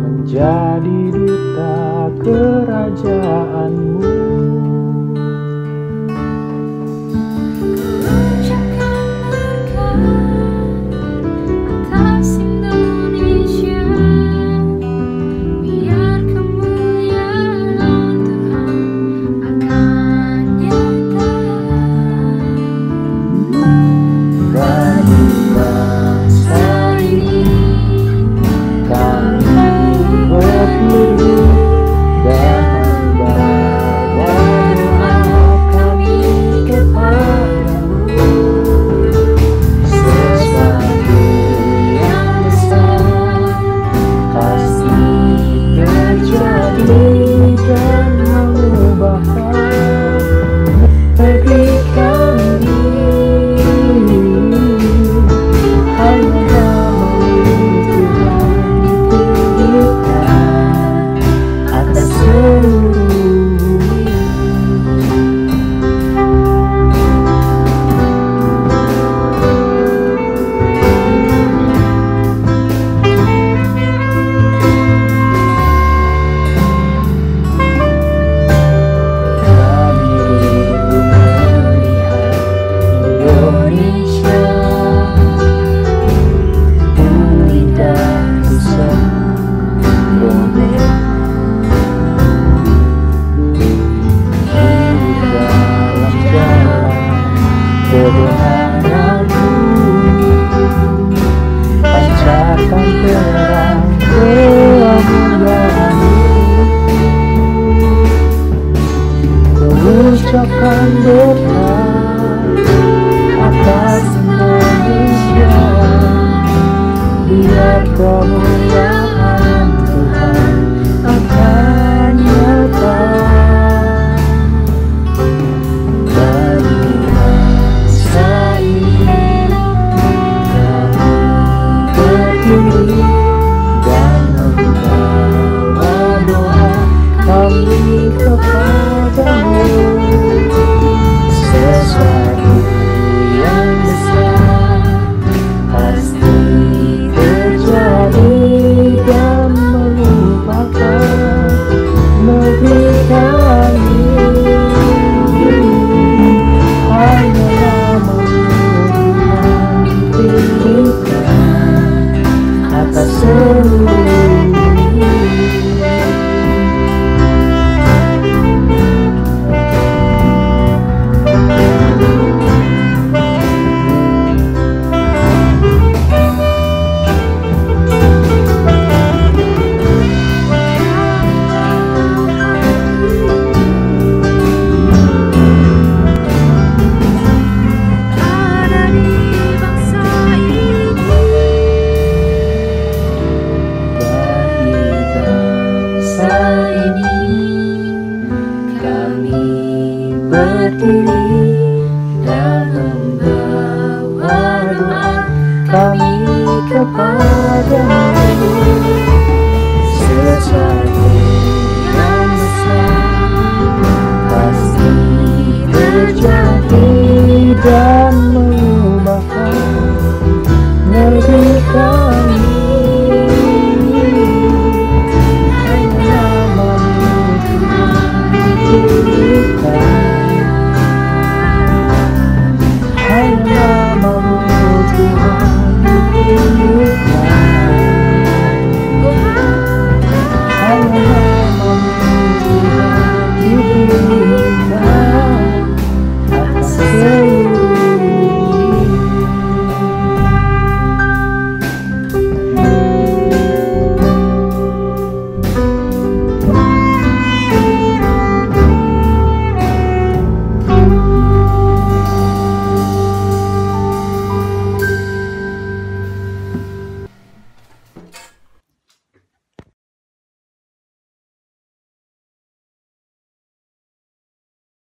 menjadi duta kerajaanmu. Akan berhak atas Indonesia biar kemuliaan